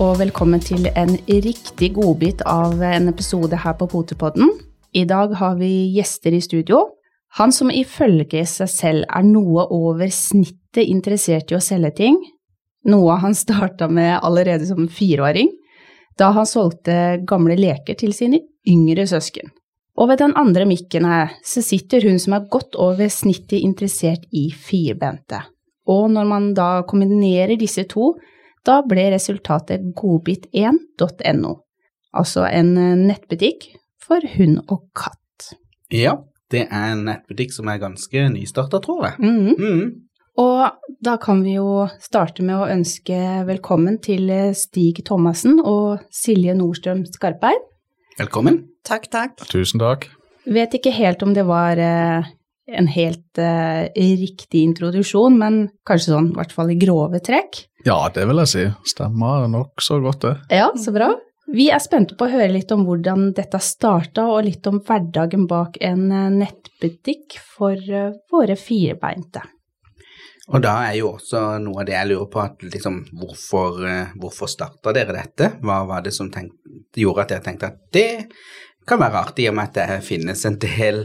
Og velkommen til en riktig godbit av en episode her på Potepodden. I dag har vi gjester i studio. Han som ifølge seg selv er noe over snittet interessert i å selge ting, noe han starta med allerede som fireåring, da han solgte gamle leker til sine yngre søsken. Og ved den andre mikken her så sitter hun som er godt over snittet interessert i firbente. Og når man da kombinerer disse to, da ble resultatet godbit1.no, altså en eh, nettbutikk for hund og katt. Ja, det er en nettbutikk som er ganske nystarta, tror jeg. Mhm. Mm. Og da kan vi jo starte med å ønske velkommen til eh, Stig Thomassen og Silje Nordstrøm Skarpeid. Velkommen. Takk, takk. Tusen takk. Vet ikke helt om det var eh, en helt uh, riktig introduksjon, men kanskje sånn i hvert fall i grove trekk. Ja, det vil jeg si. Stemmer nokså godt, det. Ja, så bra. Vi er spente på å høre litt om hvordan dette starta, og litt om hverdagen bak en eh, nettbutikk for eh, våre firebeinte. Og da er jo også noe av det jeg lurer på, at liksom, hvorfor, eh, hvorfor starta dere dette? Hva var det som tenk, gjorde at dere tenkte at det kan være artig, i og med at det finnes en del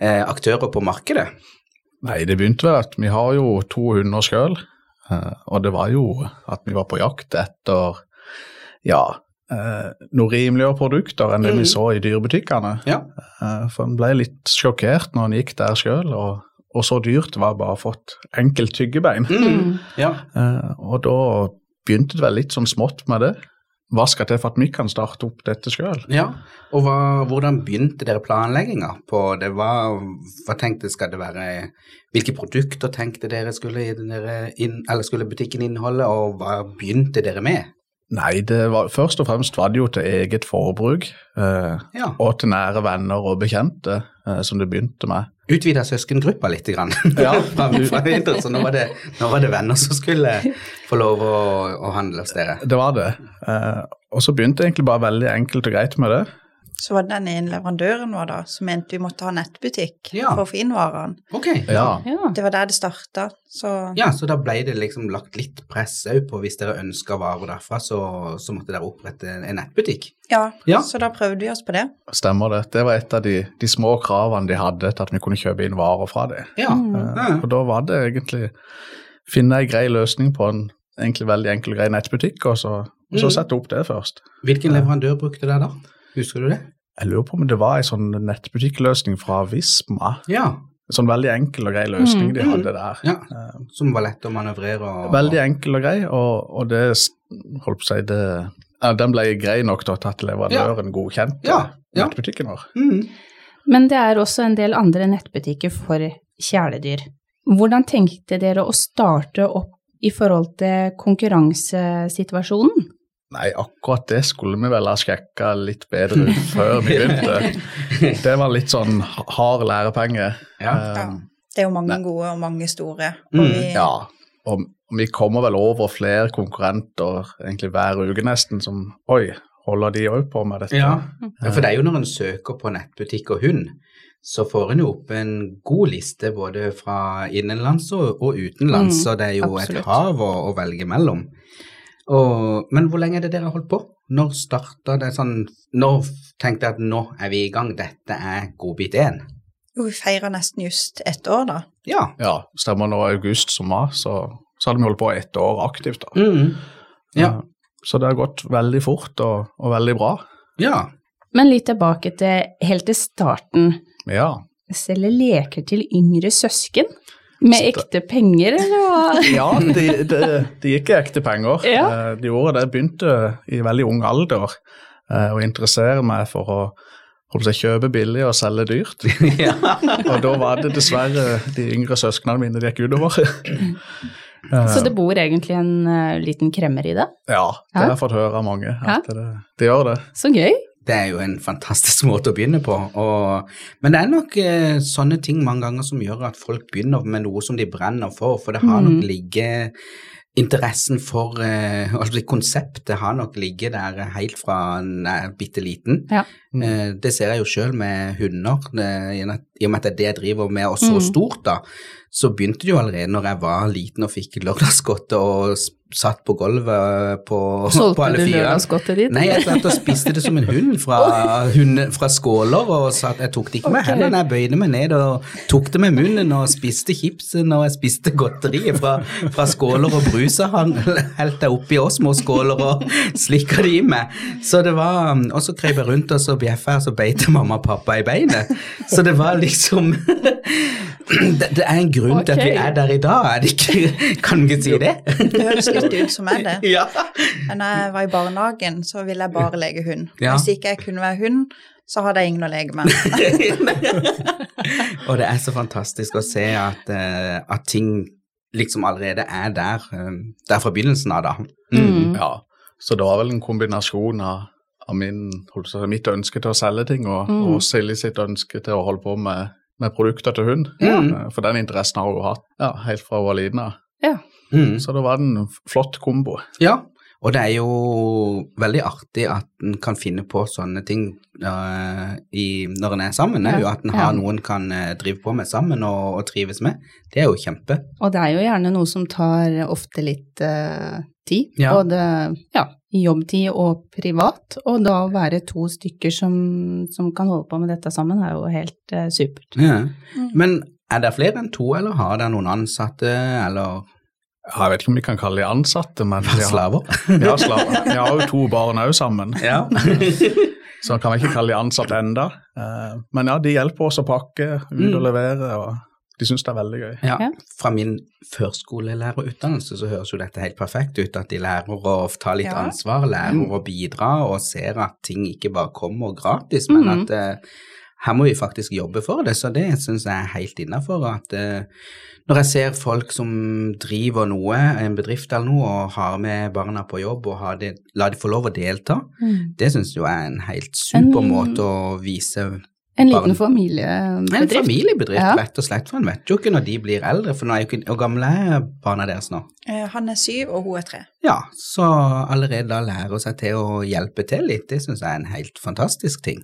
eh, aktører på markedet? Nei, det begynte vel at vi har jo to hunder sjøl, og det var jo at vi var på jakt etter ja, eh, noe rimeligere produkter enn det vi Mhm. så i dyrebutikkene. Ja. Eh, For en ble litt sjokkert når en gikk der sjøl, og, og så dyrt var bare fått enkelt tyggebein. Mm. ja. Eh, Og da begynte det vel litt sånn smått med det. Hva skal til for at vi kan starte opp dette sjøl? Ja, og hva, hvordan begynte dere planlegginga på det? Hva, hva tenkte skal det være Hvilke produkter tenkte dere skulle, dere inn, skulle butikken inneholde, og hva begynte dere med? Nei, det var, først og fremst var det jo til eget forbruk. Eh, Ja, og til nære venner og bekjente, eh, som det begynte med. Utvida søskengruppa litt. Grann. Ja. Så nå var, det, nå var det venner som skulle få lov å, å handle hos dere. Det var det. Eh, og så begynte jeg egentlig bare veldig enkelt og greit med det. Så var det den ene leverandøren vår da, som mente vi måtte ha nettbutikk Ja. for å få inn varene. Ok, Ja. Ja. Det var der det starta, så Ja, så da ble det liksom lagt litt press òg på hvis dere ønska varer derfra, så, så måtte dere opprette en nettbutikk. ja, Ja. så da prøvde vi oss på det. Stemmer det. Det var et av de, de små kravene de hadde til at vi kunne kjøpe inn varer fra det. Ja. Mm. ja. Og da var det egentlig finne ei grei løsning på en egentlig veldig enkel og grei nettbutikk, og så, mm. så sette opp det først. Hvilken leverandør brukte dere da? Husker du det? Jeg lurer på om det var en sånn nettbutikkløsning fra Visma. Ja, En sånn veldig enkel og grei løsning mm. de hadde der. ja. Eh, som var lett å manøvrere og Veldig enkel og grei, og, og det holdt på å si det ja, Den ble grei nok da, til at leverandøren godkjente Ja, ja. nettbutikken vår. Mm. Men det er også en del andre nettbutikker for kjæledyr. Hvordan tenkte dere å starte opp i forhold til konkurransesituasjonen? Nei, akkurat det skulle vi vel ha sjekka litt bedre ut før vi begynte. Det var litt sånn hard lærepenge. Ja. Eh, Ja. Det er jo mange Nei. gode og mange store. Mm, Og vi, ja. Og vi kommer vel over flere konkurrenter egentlig hver uke nesten som Oi, holder de òg på med dette? Ja. ja, for det er jo når en søker på nettbutikk og hund, så får en jo opp en god liste både fra innenlands og, og utenlands, Mm, så det er jo absolutt. et hav å, å velge mellom. Og, men hvor lenge er det dere har holdt på? Når starta det sånn Når tenkte jeg at nå er vi i gang, dette er godbit én? jo, vi feirer nesten just ett år, da. Ja. Ja, stemmer nå august som var, så, så hadde vi holdt på ett år aktivt. da. Mm. Ja. Eh, Så det har gått veldig fort og, og veldig bra. ja. Men litt tilbake til helt til starten. Ja. Selge leker til yngre søsken? Med ekte penger, eller hva? Ja, det de, de gikk i ekte penger. Ja. Eh, De gjorde det. Jeg begynte i veldig ung alder eh, å interessere meg for å holdt kjøpe billig og selge dyrt. ja. Og da var det dessverre de yngre søsknene mine det gikk utover. Eh, Så det bor egentlig en liten kremmer i det? Ja, det har jeg fått høre av mange. At det, det gjør det. Så gøy. Det er jo en fantastisk måte å begynne på. Og, men det er nok eh, sånne ting mange ganger som gjør at folk begynner med noe som de brenner for, for det har Mm. nok ligget Interessen for eh, altså konseptet har nok ligget der helt fra en er bitte liten. Ja. Mm. Eh, Det ser jeg jo sjøl med hunder. I og med at det er det jeg driver med, og så Mm. stort, da, så begynte det jo allerede når jeg var liten og fikk lørdagsgodte og satt på gulvet på, på Solgte alle du fire. lørdagsgodtet ditt? Nei, jeg satt og spiste det som en hund fra, hund, fra skåler, og satt, jeg tok det ikke med okay. hendene, jeg bøyde meg ned og tok det med munnen og spiste chipsen og jeg spiste godteriet fra, fra skåler og brusa han helte jeg oppi oss små skåler og slikka det i meg. Så det var, og så krøp jeg rundt og så bjeffa jeg, og så beit mamma og pappa i beinet. Så det var liksom det, det er en grunn til at vi er der i dag, er det ikke? Kan vi ikke si det? Det høres litt ut som jeg det. Ja. Men når jeg var i barnehagen, så ville jeg bare leke hund. Ja. Hvis ikke jeg kunne være hund, så hadde jeg ingen å leke med. og det er så fantastisk å se at, eh, at ting liksom allerede er der, eh, der fra begynnelsen av, da. Mm. Ja, så det var vel en kombinasjon av, av min, mitt ønske til å selge ting og, Mm. og Silje sitt ønske til å holde på med, med produkter til hund. Ja. Eh, For den interessen har hun hatt ja, helt fra hun var liten av. Mm. Så det var en flott kombo. Ja, og det er jo veldig artig at en kan finne på sånne ting uh, i, når en er sammen. er jo Ja, At en har ja. noen kan eh, drive på med sammen og, og trives med. Det er jo kjempe. Og det er jo gjerne noe som tar ofte litt uh, tid, Ja. både ja, jobbtid og privat. Og da å være to stykker som, som kan holde på med dette sammen, er jo helt uh, supert. Ja. Mm. Men er det flere enn to, eller har dere noen ansatte, eller Ja, Jeg vet ikke om vi kan kalle de ansatte, men har, slaver? vi har, slaver. Vi har jo to barn òg sammen, Ja. så kan vi ikke kalle de ansatte enda. Eh, Men ja, de hjelper oss å pakke, ut og Mm. levere, og de syns det er veldig gøy. Ja, Ja. Fra min førskolelærerutdannelse så høres jo dette helt perfekt ut, at de lærer å ta litt ansvar, lærer å bidra og ser at ting ikke bare kommer gratis, men Mhm. at eh, her må vi faktisk jobbe for det, så det syns jeg er helt innafor. At eh, når jeg ser folk som driver noe, en bedrift eller noe, og har med barna på jobb og har det, la de få lov å delta, det syns jeg er en helt super En- måte å vise En Barn. liten familiebedrift. en familiebedrift, Ja. rett og slett, for en vet jo ikke når de blir eldre, for nå er jo ikke, hvor gamle er barna deres nå? Eh, Han er syv, og hun er tre. Ja, så allerede da lære seg til å hjelpe til litt, det syns jeg er en helt fantastisk ting.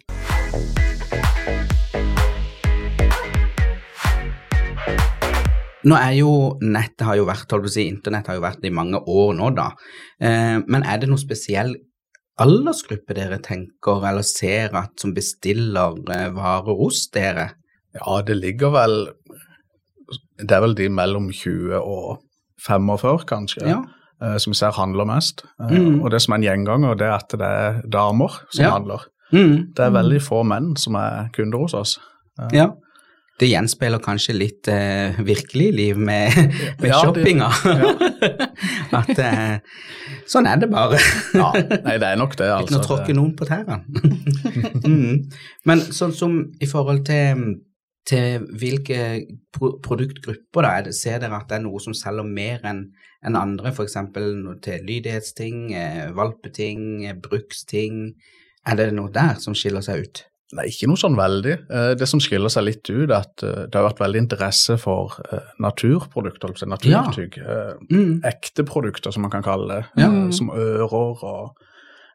Nå er jo nettet har jo vært, holdt på å si, internett har jo vært i mange år nå, da. Eh, men er det noen spesiell aldersgruppe dere tenker eller ser at som bestiller eh, varer hos dere? Ja, det ligger vel Det er vel de mellom 20 og 45, kanskje, Ja. eh, som vi ser handler mest. Mm. Og det som er en gjenganger, det er at det er damer som Ja. handler. Mm. Det er veldig få menn som er kunder hos oss. Ja. Det gjenspeiler kanskje litt eh, virkelig liv med, med Ja, shoppinga. shoppinga. At eh, sånn er det bare. Ja, nei, det er nok det, Uten altså. å tråkke noen på tærne. mm. Men sånn som i forhold til, til hvilke pro produktgrupper da, det, ser dere at det er noe som selger mer enn enn andre, f.eks. til lydighetsting, eh, valpeting, eh, bruksting? Er det noe der som skiller seg ut? Nei, ikke noe sånn veldig. Eh, Det som skiller seg litt ut, er at eh, det har vært veldig interesse for eh, naturprodukter, altså naturtygg. Ja. Mm. Ekte produkter, som man kan kalle det. Ja. Som ører og,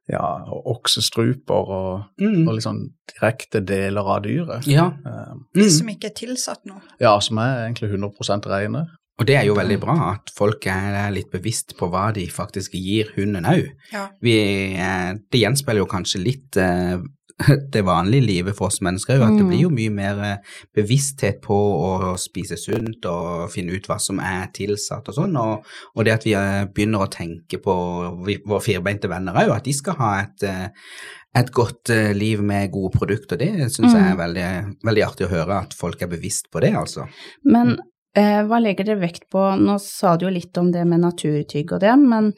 ja, og oksestruper og, Mm. og sånn direkte deler av dyret. Ja. Eh, Mm. som ikke er tilsatt noe. Ja, som er egentlig 100% rene. Og det er jo veldig bra at folk er litt bevisst på hva de faktisk gir hunden òg. Ja. Det gjenspeiler jo kanskje litt eh, det vanlige livet for oss mennesker, jo, at det Mm. blir jo mye mer eh, bevissthet på å spise sunt og finne ut hva som er tilsatt og sånn, og, og det at vi eh, begynner å tenke på våre firbeinte venner òg, at de skal ha et eh, et godt liv med gode produkter, det syns jeg er veldig, veldig artig å høre at folk er bevisst på det, altså. Men eh, hva legger dere vekt på, nå sa du jo litt om det med naturtygg og det, men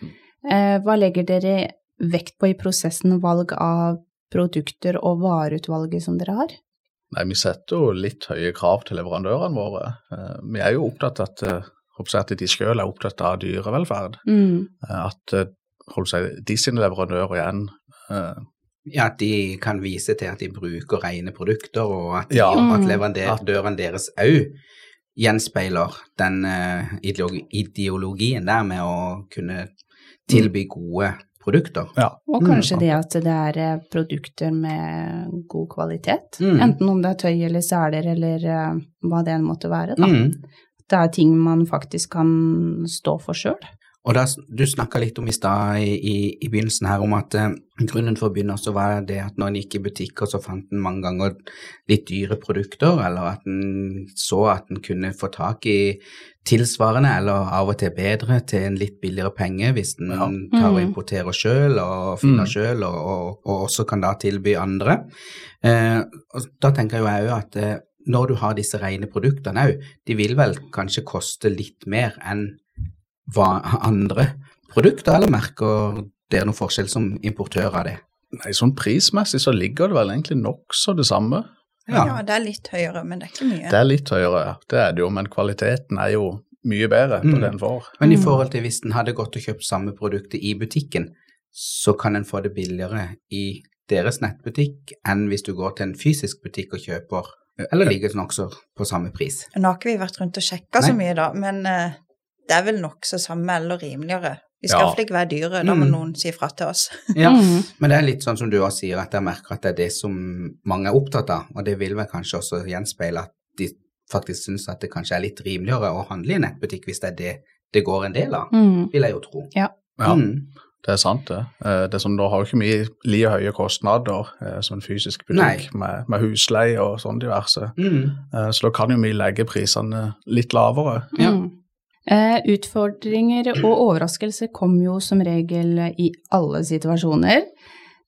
eh, hva legger dere vekt på i prosessen valg av produkter og vareutvalget som dere har? Nei, Vi setter jo litt høye krav til leverandørene våre. Eh, Vi er jo opptatt av at, eh, at de selv er opptatt av dyrevelferd. Mm. Eh, At seg, de sine leverandører igjen eh, Ja, at de kan vise til at de bruker rene produkter, og at, de, Ja. at leverandøren leverandørene deres òg gjenspeiler den ideologien der med å kunne tilby gode produkter. Ja. Og Mm, kanskje det at det er eh, produkter med god kvalitet. Mm. Enten om det er tøy eller seler eller eh, hva det enn måtte være. Da. Mm. Det er ting man faktisk kan stå for sjøl. Og da, Du snakka litt om i stad i, i, i begynnelsen her om at eh, grunnen for å begynne også var det at når en gikk i butikker, så fant en mange ganger litt dyre produkter, eller at en så at en kunne få tak i tilsvarende, eller av og til bedre, til en litt billigere penge hvis en Ja. tar og Mhm. importerer sjøl og finner Mm. sjøl, og, og, og også kan da tilby andre. Eh, og da tenker jeg òg at eh, når du har disse rene produktene òg, de vil vel kanskje koste litt mer enn hva andre produkter, eller merker dere noen forskjell som importør av det? Nei, sånn prismessig så ligger det vel egentlig nokså det samme. Ja. Ja. det er litt høyere, men det er ikke mye. Det er litt høyere, ja. det er det jo, men kvaliteten er jo mye bedre på Mm. det en får. Men i Mm. forhold til hvis en hadde gått og kjøpt samme produktet i butikken, så kan en få det billigere i deres nettbutikk enn hvis du går til en fysisk butikk og kjøper, eller ligger det nokså på samme pris. Nå har ikke vi vært rundt og sjekka så mye, da, men eh, det er vel nokså samme eller rimeligere. Vi skal Ja. ikke være dyre, da må Mm. noen si fra til oss. Ja, Mm. men det er litt sånn som du også sier, at jeg merker at det er det som mange er opptatt av, og det vil vel kanskje også gjenspeile at de faktisk syns at det kanskje er litt rimeligere å handle i nettbutikk hvis det er det det går en del av, Mm. vil jeg jo tro. Ja, Mm. det er sant det. Eh, Det er sånn, Da har jo ikke mye like høye kostnader eh, som en fysisk butikk med, med husleie og sånn diverse. Mm. Eh, Så da kan jo vi legge prisene litt lavere. Ja. Mm. Eh, utfordringer og overraskelser kommer jo som regel i alle situasjoner.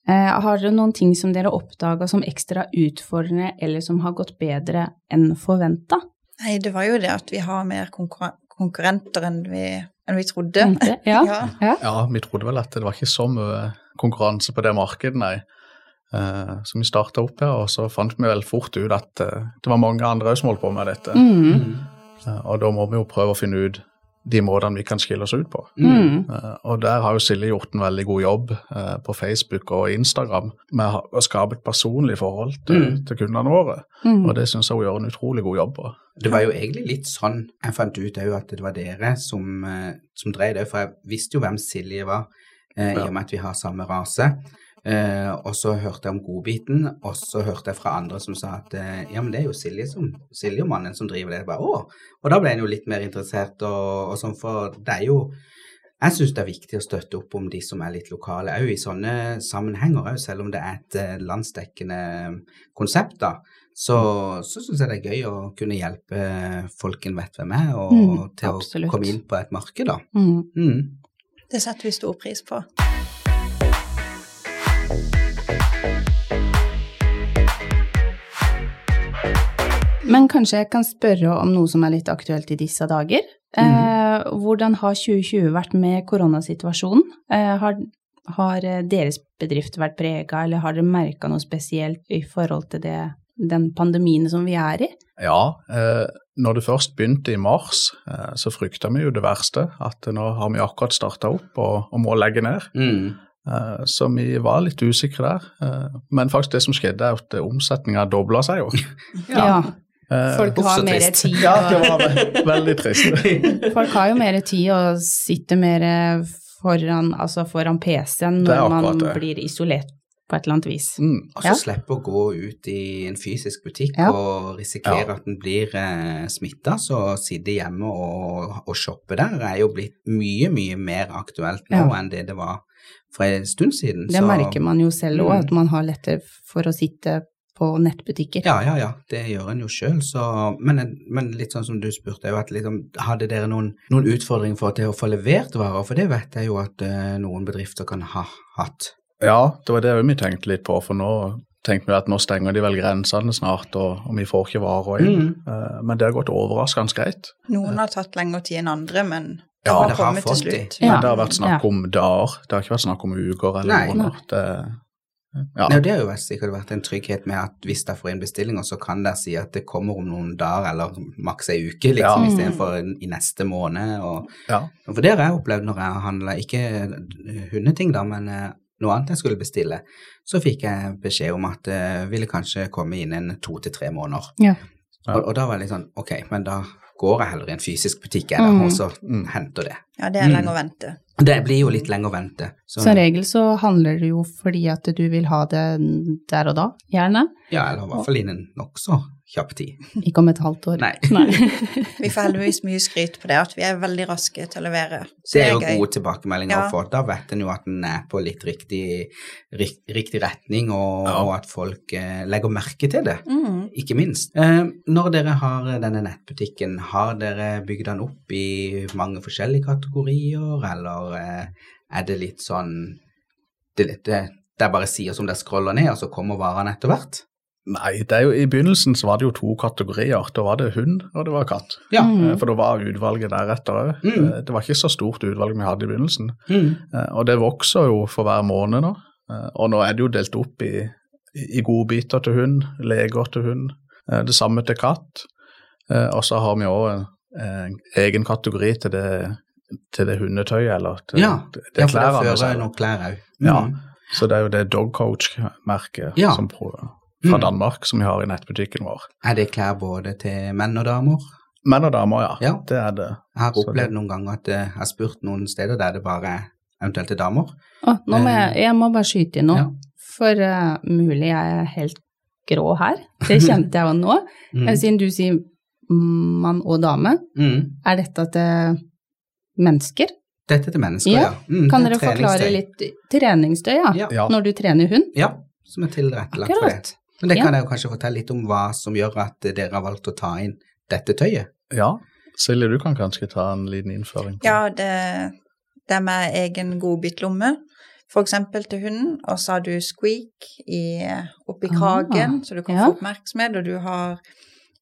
Eh, har dere noen ting som dere oppdaga som ekstra utfordrende, eller som har gått bedre enn forventa? Nei, det var jo det at vi har mer konkurren- konkurrenter enn vi, enn vi trodde. Ja. Ja. ja. Ja, vi trodde vel at det var ikke så mye konkurranse på det markedet, nei. Eh, Så vi starta opp her, og så fant vi vel fort ut at det var mange andre som holdt på med dette. Mm. Eh, Og da må vi jo prøve å finne ut de måtene vi kan skille oss ut på. Mm. Eh, Og der har jo Silje gjort en veldig god jobb eh, på Facebook og Instagram med å skape et personlig forhold til, Mm. til kundene våre. Mm. Og det syns jeg hun gjør en utrolig god jobb på. Det var jo egentlig litt sånn jeg fant ut òg at det var dere som, som drev det, for jeg visste jo hvem Silje var, i og med at vi har samme rase. Eh, og så hørte jeg om godbiten, og så hørte jeg fra andre som sa at eh, ja, men det er jo Silje som, Silje og mannen som driver det. Jeg Bare, å. Og da ble en jo litt mer interessert, og, og sånn, for det er jo jeg syns det er viktig å støtte opp om de som er litt lokale, òg i sånne sammenhenger, også, selv om det er et eh, landsdekkende konsept. da, Så, så syns jeg det er gøy å kunne hjelpe folk en vet hvem er, og Mm, til absolutt. å komme inn på et marked. da. Mm. Mm. Det setter vi stor pris på. Men kanskje jeg kan spørre om noe som er litt aktuelt i disse dager. Eh, hvordan har 2020 vært med koronasituasjonen? Eh, har, har eh, deres bedrift vært prega, eller har dere merka noe spesielt i forhold til det, den pandemien som vi er i? Ja, eh, når det først begynte i mars, eh, så frykta vi jo det verste. At nå har vi akkurat starta opp og, og må legge ned. Mm. Eh, så vi var litt usikre der. Eh, men faktisk det som skjedde, er at omsetninga dobla seg jo. Ja. ja. Folk har mer trist. tid, ja, det var ve veldig trist. folk har jo mer tid og sitter mer foran, altså foran PC-en når man det. blir isolert på et eller annet vis. Mm. Og så Ja. slippe å gå ut i en fysisk butikk Ja. og risikere Ja. at en blir eh, smitta, så sitte hjemme og, og shoppe der er jo blitt mye, mye mer aktuelt nå Ja. enn det det var for en stund siden. Det så- merker man jo selv òg, Mm. at man har lettere for å sitte på nettbutikker. Ja, ja, ja, det gjør en jo sjøl, men, men litt sånn som du spurte, er jo at liksom, hadde dere noen, noen utfordringer for til å få levert varer? For det vet jeg jo at uh, noen bedrifter kan ha hatt. Ja, det var det vi tenkte litt på, for nå tenkte vi at nå stenger de vel grensene snart, og, og vi får ikke varer inn. Mm. Uh, men det har gått overraskende greit. Noen har tatt lengre tid enn andre, men Ja, det har fått de. Men det har vært snakk om dager, det har ikke vært snakk om uker eller Nei. måneder. Det, ja. Nei, det har jo vært- sikkert vært en trygghet med at hvis dere får inn bestillinger, så kan dere si at det kommer om noen dager, eller maks ei uke, liksom, Ja. istedenfor i neste måned. Og, ja. for det har jeg opplevd når jeg handla, ikke hundeting da, men eh, noe annet jeg skulle bestille, så fikk jeg beskjed om at det ville kanskje komme inn en to til tre måneder. Ja. Ja. Og, og da var det litt sånn, ok, men da går jeg heller i en fysisk butikk jeg, Mm. og så Mm. henter det. Ja, det er Mm. lenge å vente. Det blir jo litt lenge å vente. Så, Som regel så handler det jo fordi at du vil ha det der og da, gjerne. ja, eller i hvert fall innen nokså kjapp tid. Ikke om et halvt år. Nei. Vi får heldigvis mye skryt på det, at vi er veldig raske til å levere. Så Det er jo gøy. gode tilbakemeldinger Ja. å få. Da vet en jo at en er på litt riktig, rik, riktig retning, og, Ja. og at folk eh, legger merke til det. Mm. Ikke minst. Eh, når dere har denne nettbutikken, har dere bygd den opp i mange forskjellige kategorier, eller eh, er det litt sånn det, det, det er bare sider som dere scroller ned, og så kommer varene etter hvert? Nei, det er jo, i begynnelsen så var det jo to kategorier. Da var det hund, og det var katt. Ja. Mm. Eh, For da var utvalget deretter òg. Mm. Det var ikke så stort utvalg vi hadde i begynnelsen. Mm. Eh, Og det vokser jo for hver måned nå. Eh, Og nå er det jo delt opp i, i godbiter til hund, leger til hund, eh, det samme til katt. Eh, Og så har vi òg en, en egen kategori til det, til det hundetøyet, eller til Ja, det, ja, det for det fører noen klær òg. Ja. Så det er jo det Dog Coach-merket Ja. som pro- fra Mm. Danmark som vi har i nettbutikken vår. Er det klær både til menn og damer? Menn og damer, ja. Ja. Det er det. Jeg har opplevd det- noen ganger at jeg har spurt noen steder der det bare er eventuelt til damer. Å, nå må jeg, jeg må bare skyte inn noe, Ja. for uh, mulig jeg er helt grå her. Det kjente jeg jo nå. Mm. Eh, Siden du sier mann og dame, Mm. er dette til mennesker? Dette til mennesker, Ja. ja. Mm, Kan er dere forklare litt treningstøy, ja? Ja. Ja. Når du trener hund? Ja, som er tilrettelagt for det. Men det Ja. kan jeg jo kanskje fortelle litt om hva som gjør at dere har valgt å ta inn dette tøyet. Ja. Silje, du kan kanskje ta en liten innføring? på Ja, det, det er med egen godbitlomme, eksempel til hunden, og så har du squeak i, oppi Ah, kragen, så du kan ja. få oppmerksomhet, og du har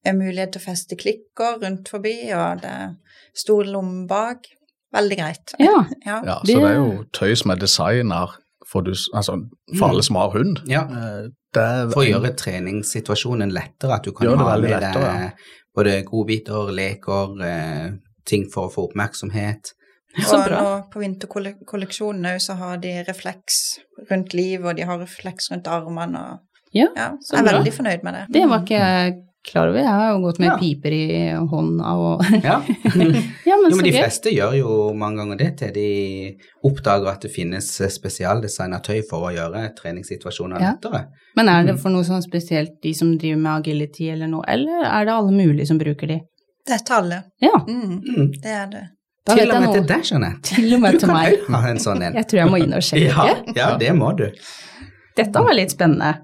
en mulighet til å feste klikker rundt forbi, og det er stor lomme bak. Veldig greit. Ja. Ja. Ja, så det er jo tøy som er designer for, du, altså, for Mm. alle som har hund. Ja. Eh, Det er For å gjøre treningssituasjonen lettere, at du kan ha med deg ja. både godbiter, leker, eh, ting for å få oppmerksomhet. Så og nå på vinterkolleksjonen òg så har de refleks rundt livet, og de har refleks rundt armene, og Ja, ja, så jeg er bra. veldig fornøyd med det. Det var ikke klar over. Jeg har jo gått med Ja. piper i hånda og Ja. Ja, men Jo, så men de gøy. fleste gjør jo mange ganger det til de oppdager at det finnes spesialdesigna tøy for å gjøre treningssituasjoner Ja. lettere. Men er Mm. det for noe sånn spesielt de som driver med agility eller noe, eller er det alle mulige som bruker de? Det er tallet. Ja, Mm, Mm. det er det. da Til og med til deg, Jeanette. Til og med Du til kan meg. ha en sånn en. Jeg tror jeg må inn og sjekke. Ja, ja, det må du. Dette var litt spennende.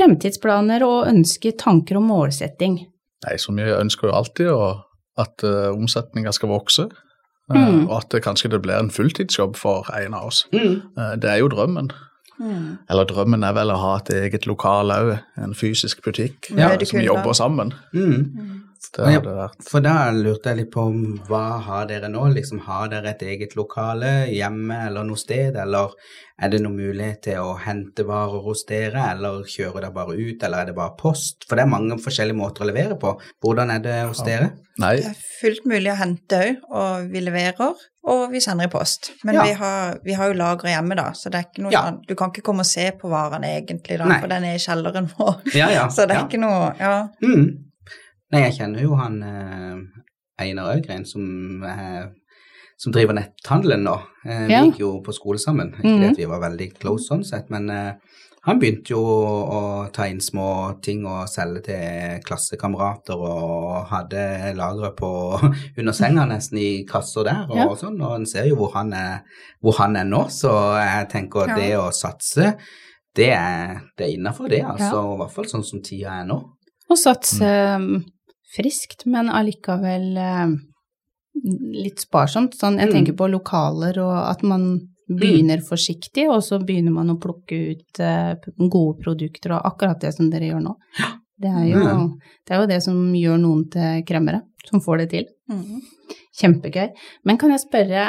Fremtidsplaner og ønsker, tanker og målsetting. Nei, så vi ønsker jo alltid å, at uh, omsetninga skal vokse. uh, Mm. Og at det kanskje det blir en fulltidsjobb for en av oss. Mm. Uh, det er jo drømmen. Mm. Eller drømmen er vel å ha et eget lokal òg, en fysisk butikk Ja. eh, som vi jobber sammen. Mm. Det Ja. vært For da lurte jeg litt på hva har dere nå? Liksom, har dere et eget lokale hjemme eller noe sted, eller er det noen mulighet til å hente varer hos dere, eller kjører dere bare ut, eller er det bare post? For det er mange forskjellige måter å levere på. Hvordan er det hos dere? Nei, Det er fullt mulig å hente òg, og vi leverer, og vi sender i post. Men Ja. vi, har, vi har jo lagre hjemme, da, så det er ikke noe Ja. sånn Du kan ikke komme og se på varene egentlig, da, Nei. for den er i kjelleren vår. Ja, ja. Så det er ja. ikke noe Ja. Mm. Nei, jeg kjenner jo han eh, Einar Øgren som, eh, som driver netthandelen nå. Eh, Ja. Vi gikk jo på skole sammen. Ikke mm. det at vi var veldig close sånn sett, men han begynte jo å ta inn små ting og selge til klassekamerater og hadde lagre på under senga nesten i kasser der og Ja. sånn, og en ser jo hvor han er, hvor han er nå, så jeg tenker Ja. det å satse, det er, det er innafor det, altså. Ja. I hvert fall sånn som tida er nå. Og satse um, friskt, men allikevel um, litt sparsomt. Sånn, jeg Mm. tenker på lokaler og at man begynner forsiktig, og så begynner man å plukke ut uh, gode produkter og akkurat det som dere gjør nå. Det er jo det, er jo det som gjør noen til kremmere, som får det til. Kjempegøy. Men kan jeg spørre,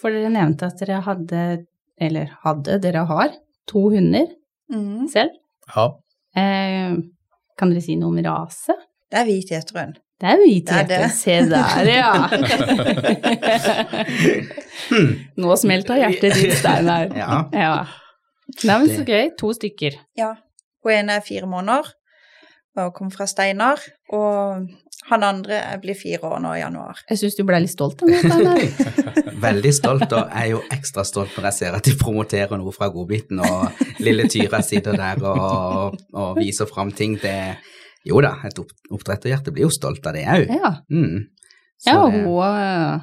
for dere nevnte at dere hadde, eller hadde, dere har to hunder selv. ja. Eh, kan dere si noe om rase? Det er hvit gjeterhund. Det er hvit Det er det. Se der, ja. Nå smelter hjertet ditt, Steinar. Ja. ja. Nei, men så gøy. To stykker. Ja. Hun ene er fire måneder, og kom fra Steinar. Og han andre blir fire år nå i januar. Jeg syns du ble litt stolt av meg, Steinar. Veldig stolt, og jeg er jo ekstra stolt når jeg ser at de promoterer noe fra godbiten, og lille Tyra sitter der og, og viser fram ting. Det, jo da, et opp, oppdretterhjerte blir jo stolt av det òg. Ja. Mm. Ja, det- hun, eh,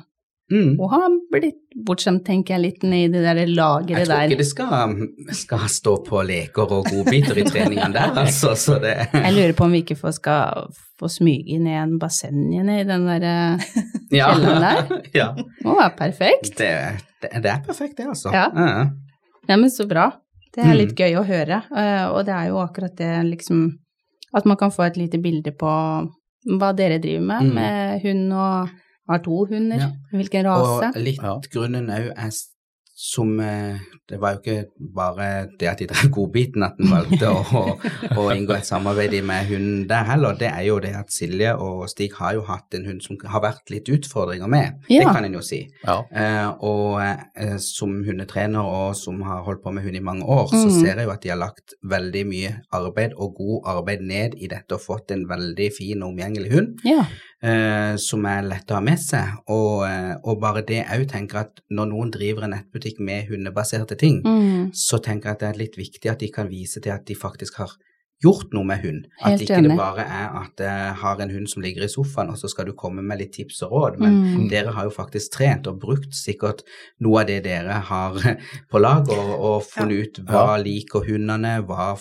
mm. hun har blitt bortskjemt, tenker jeg, litt ned i det der Jeg tror ikke der. det skal, skal stå på leker og godbiter i treningene der, altså. Så det Jeg lurer på om vi ikke får, skal få smyge ned en basseng i den der eh, ja. kjelleren der. ja. Må være perfekt. Det, det, det er perfekt, det, altså. Ja. Ja. Ja, men så bra. Det er Mm. litt gøy å høre, eh, og det er jo akkurat det liksom At man kan få et lite bilde på hva dere driver med, Mm. med hund og har to hunder, Ja. hvilken rase. Og litt Ja. grunnen òg er som eh, Det var jo ikke bare det at de drev godbiten at en valgte å, å, å inngå et samarbeid med hunden der heller. Det er jo det at Silje og Stig har jo hatt en hund som har vært litt utfordringer med. Ja. Det kan en jo si. Ja. Eh, og eh, som hundetrener og som har holdt på med hund i mange år, så Mm. ser jeg jo at de har lagt veldig mye arbeid og god arbeid ned i dette og fått en veldig fin og omgjengelig hund Ja. Eh, som er lett å ha med seg. Og, eh, og bare det òg tenker at når noen driver en nettbutikk med hundebaserte ting, Mm. så tenker jeg at det er litt viktig at de kan vise til at de faktisk har gjort noe med hund. At ikke det bare er at jeg har en hund som ligger i sofaen, og så skal du komme med litt tips og råd. Men Mm. dere har jo faktisk trent og brukt sikkert noe av det dere har på lag, og, og funnet ut hva liker hundene, hva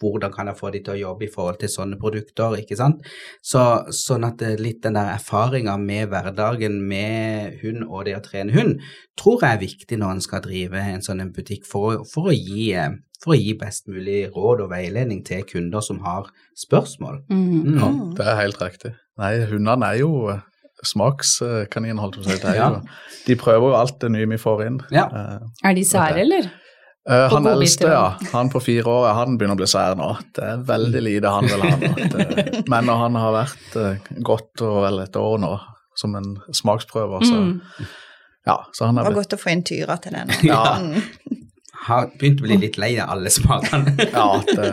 hvordan kan jeg få de til å jobbe i forhold til sånne produkter, ikke sant. Så, sånn at litt den der erfaringa med hverdagen med hund og det å trene hund, tror jeg er viktig når en skal drive en sånn en butikk for, for, å gi, eh, for å gi best mulig råd og veiledning til kunder som har spørsmål. Mm. Mm. Ja, det er helt riktig. Nei, hundene er jo smakskanin, holdt jeg på å si. Ja. de prøver jo alt det nye vi får inn. Ja. Eh, Er de sære, eller? Eh, På han eldste, ja. Han på fire år, han begynner å bli sær nå. Det er veldig lite han vil ha nå. Men når han har vært uh, godt og vel et år nå, som en smaksprøver, så Mm. ja. Så han Det er var blitt godt å få inn Tyra til det nå. Ja. Mm. Har begynt å bli litt lei av alle smakene. Ja, det,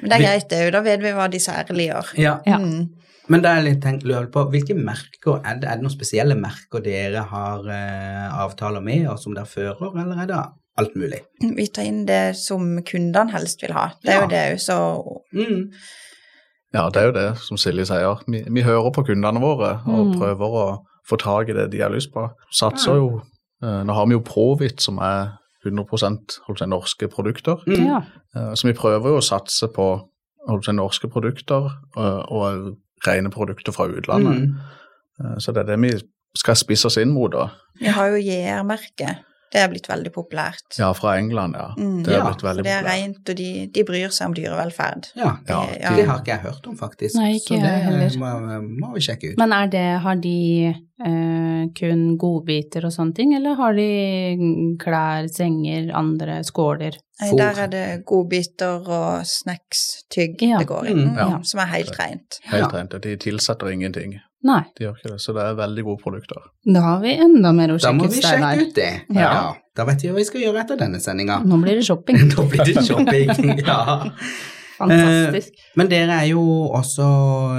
Men det er greit, det òg. Da vet vi hva de særlig gjør. ja. Ja. Mm. Men da jeg litt tenkt lurer på, hvilke merker, er det, er det noen spesielle merker dere har uh, avtaler med, og som dere fører, eller er det alt mulig? Vi tar inn det som kundene helst vil ha. Det er Ja. jo det òg, så Mm. ja, det er jo det som Silje sier. Vi, vi hører på kundene våre og Mm. prøver å få tak i det de har lyst på. Satser jo eh, Nå har vi jo Provit, som er 100 holdt på norske produkter. Mm. Ja. Eh, Så vi prøver jo å satse på norske produkter eh, og rene produkter fra utlandet. Mm. Eh, Så det er det vi skal spisse oss inn mot, da. vi har jo JR-merket. Det er blitt veldig populært. Ja, fra England, ja. Mm. Det er Ja, blitt For veldig det er rent, og de, de bryr seg om dyrevelferd. Ja, Ja, Det- ja. det har ikke jeg hørt om, faktisk. Nei, ikke så det heller. må, må vi sjekke ut. Men er det, har de eh, kun godbiter og sånne ting, eller har de klær, senger, andre skåler? Nei, der er det godbiter og snacks, tygg Ja. det går i, Mm, mm, ja. som er helt rent. Helt rent, og De tilsetter ingenting. Nei, De gjør ikke det. Så det er veldig gode produkter. da har vi enda mer å sjekke ut. Da må vi sjekke ut det. Ja. Da vet vi hva vi skal gjøre etter denne sendinga. Nå blir det shopping. Nå blir det shopping. ja. Fantastisk. Men dere er jo også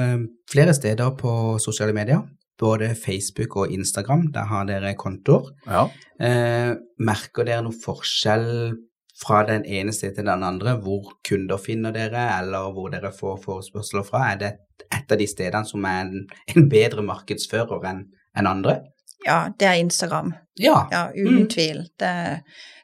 eh, flere steder på sosiale medier. Både Facebook og Instagram. Der har dere kontoer. Ja. Eh, merker dere noe forskjell fra den ene sted til den andre, hvor kunder finner dere, eller hvor dere får forespørsler fra? Er det et av de stedene som er en, en bedre markedsfører enn en andre? Ja, det er Instagram. Ja. Ja, uten Mm. tvil. Det,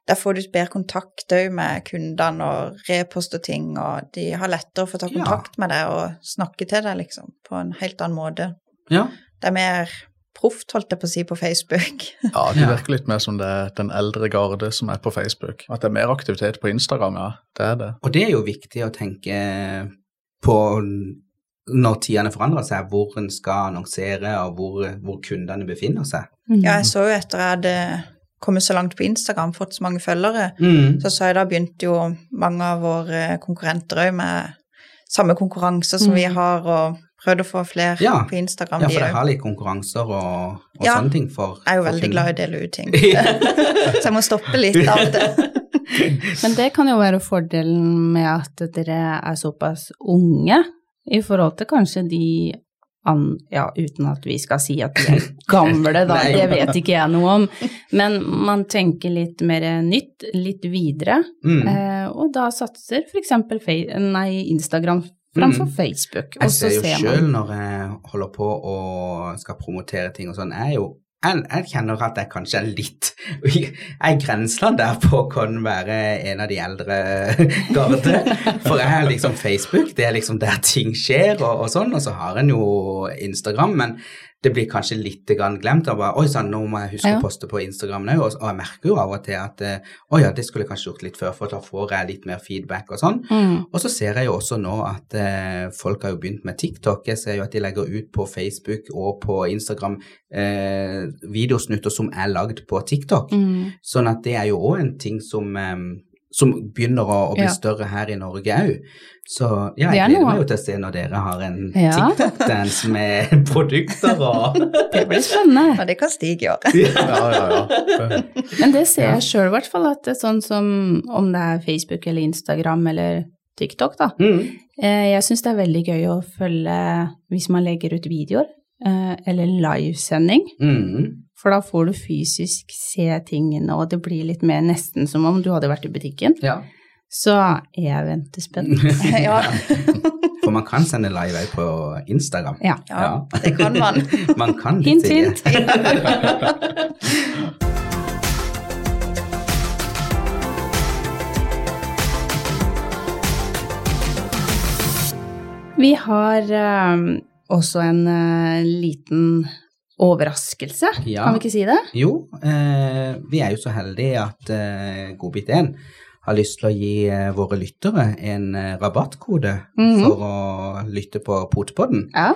der får du bedre kontakt òg med kundene og reposter ting, og de har lettere for å ta Ja. kontakt med deg og snakke til deg, liksom, på en helt annen måte. ja. Det er mer proft, holdt jeg på å si, på Facebook. ja, det virker litt mer som det er den eldre garde som er på Facebook. At det er mer aktivitet på Instagram, ja. Det er det. Og det er jo viktig å tenke på når tidene forandrer seg, hvor en skal annonsere, og hvor, hvor kundene befinner seg. Mm. Ja, jeg så jo etter jeg hadde kommet så langt på Instagram, fått så mange følgere, Mm. så så jeg da begynte jo mange av våre konkurrenter òg med samme konkurranser som vi Mm. har, og prøvd å få flere Ja. på Instagram. Ja, for jeg har litt konkurranser og, og Ja. sånne ting for Jeg er jo for veldig glad i å dele ut ting. Så jeg må stoppe litt av det. Men det kan jo være fordelen med at dere er såpass unge, i forhold til kanskje de an, ja, uten at vi skal si at de er gamle, da, det vet ikke jeg noe om. Men man tenker litt mer nytt, litt videre, Mm. eh, og da satser f.eks. Instagram framfor Mm. Facebook. Jeg ser jo sjøl når jeg holder på og skal promotere ting og sånn, jeg er jo jeg, jeg kjenner at jeg kanskje er litt Jeg grenseland der på å kan være en av de eldre garde. For jeg er liksom Facebook, det er liksom der ting skjer og, og sånn, og så har en jo Instagram, men det blir kanskje litt glemt. Og bare, Oi sann, nå må jeg huske Ja. å poste på Instagram nå, og, og jeg merker jo av og til at Å ja, det skulle jeg kanskje gjort litt før, for da får jeg litt mer feedback og sånn. mm. Og så ser jeg jo også nå at eh, folk har jo begynt med TikTok. Jeg ser jo at de legger ut på Facebook og på Instagram eh, videosnutter som er lagd på TikTok. Mm. Sånn at det er jo òg en ting som, um, som begynner å, å bli Ja. større her i Norge òg. Så ja, jeg er gleder meg jo til å se når dere har en Ja. TikTok-dance med produkter og Det blir spennende. Og det kan stige i år. Ja, ja, ja. Men det ser jeg sjøl i hvert fall, at det er sånn som om det er Facebook eller Instagram eller TikTok, da. mm. Eh, Jeg syns det er veldig gøy å følge hvis man legger ut videoer, eller livesending. Mm. For da får du fysisk se tingene, og det blir litt mer nesten som om du hadde vært i butikken. Ja. Så jeg venter spent. Ja, For man kan sende live òg på Instagram. Ja. ja, det kan man. Man kan Hint, hint. Vi har eh, også en uh, liten overraskelse, Ja. kan vi ikke si det? Jo, eh, vi er jo så heldige at eh, Godbit1 har lyst til å gi eh, våre lyttere en eh, rabattkode Mhm. for å lytte på Potepodden. Ja.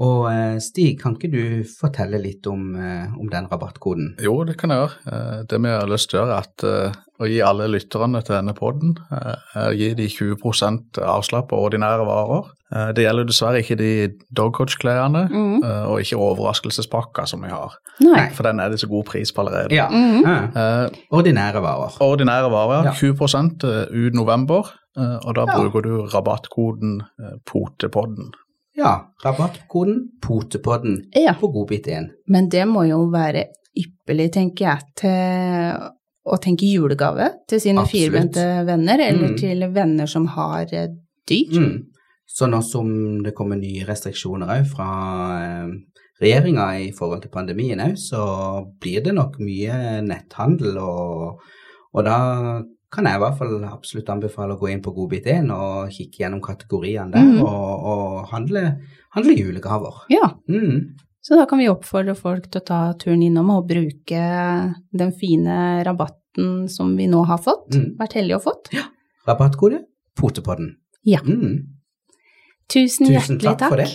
Og eh, Stig, kan ikke du fortelle litt om, eh, om den rabattkoden? Jo, det kan jeg gjøre. Eh, Det vi har lyst til å gjøre, er at, å gi alle lytterne til denne podden å gi de 20% avslag på ordinære varer. Eh, Det gjelder dessverre ikke de dogcoach-klærne eh, og ikke overraskelsespakka som vi har, Nei. for den er det så god pris på allerede. Ja, Mm eh, Eh, ordinære varer. Ordinære varer, Ja. 20% ut november, eh, og da Ja. bruker du rabattkoden POTEPODDEN. Ja, rabattkoden Potepodden Ja. på Godbit1. Men det må jo være ypperlig, tenker jeg, til å tenke julegave til sine firbente venner, eller Mm. til venner som har eh, dyr. Mm. Så nå som det kommer nye restriksjoner òg fra eh, regjeringa i forhold til pandemien òg, så blir det nok mye netthandel, og, og da kan jeg i hvert fall absolutt anbefale å gå inn på Godbit1 og kikke gjennom kategoriene der, mm. og, og handle, handle julegaver. Ja, Mm. så da kan vi oppfordre folk til å ta turen innom og bruke den fine rabatten som vi nå har fått, Mm. vært heldige å fått. Rabattkode Potepodden. Ja. Mm. Tusen, Tusen hjertelig takk takk. for det.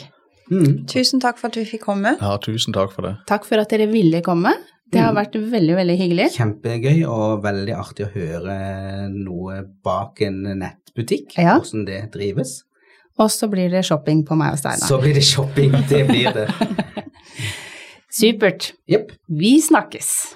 Mm. Tusen takk for at vi fikk komme. Ja, tusen takk for det. Takk for at dere ville komme. Det har Mm. vært veldig, veldig hyggelig. Kjempegøy og veldig artig å høre noe bak en nettbutikk, Ja. hvordan det drives. Og så blir det shopping på meg og Steinar. Så blir det shopping, det blir det. Supert. Yep. Vi snakkes.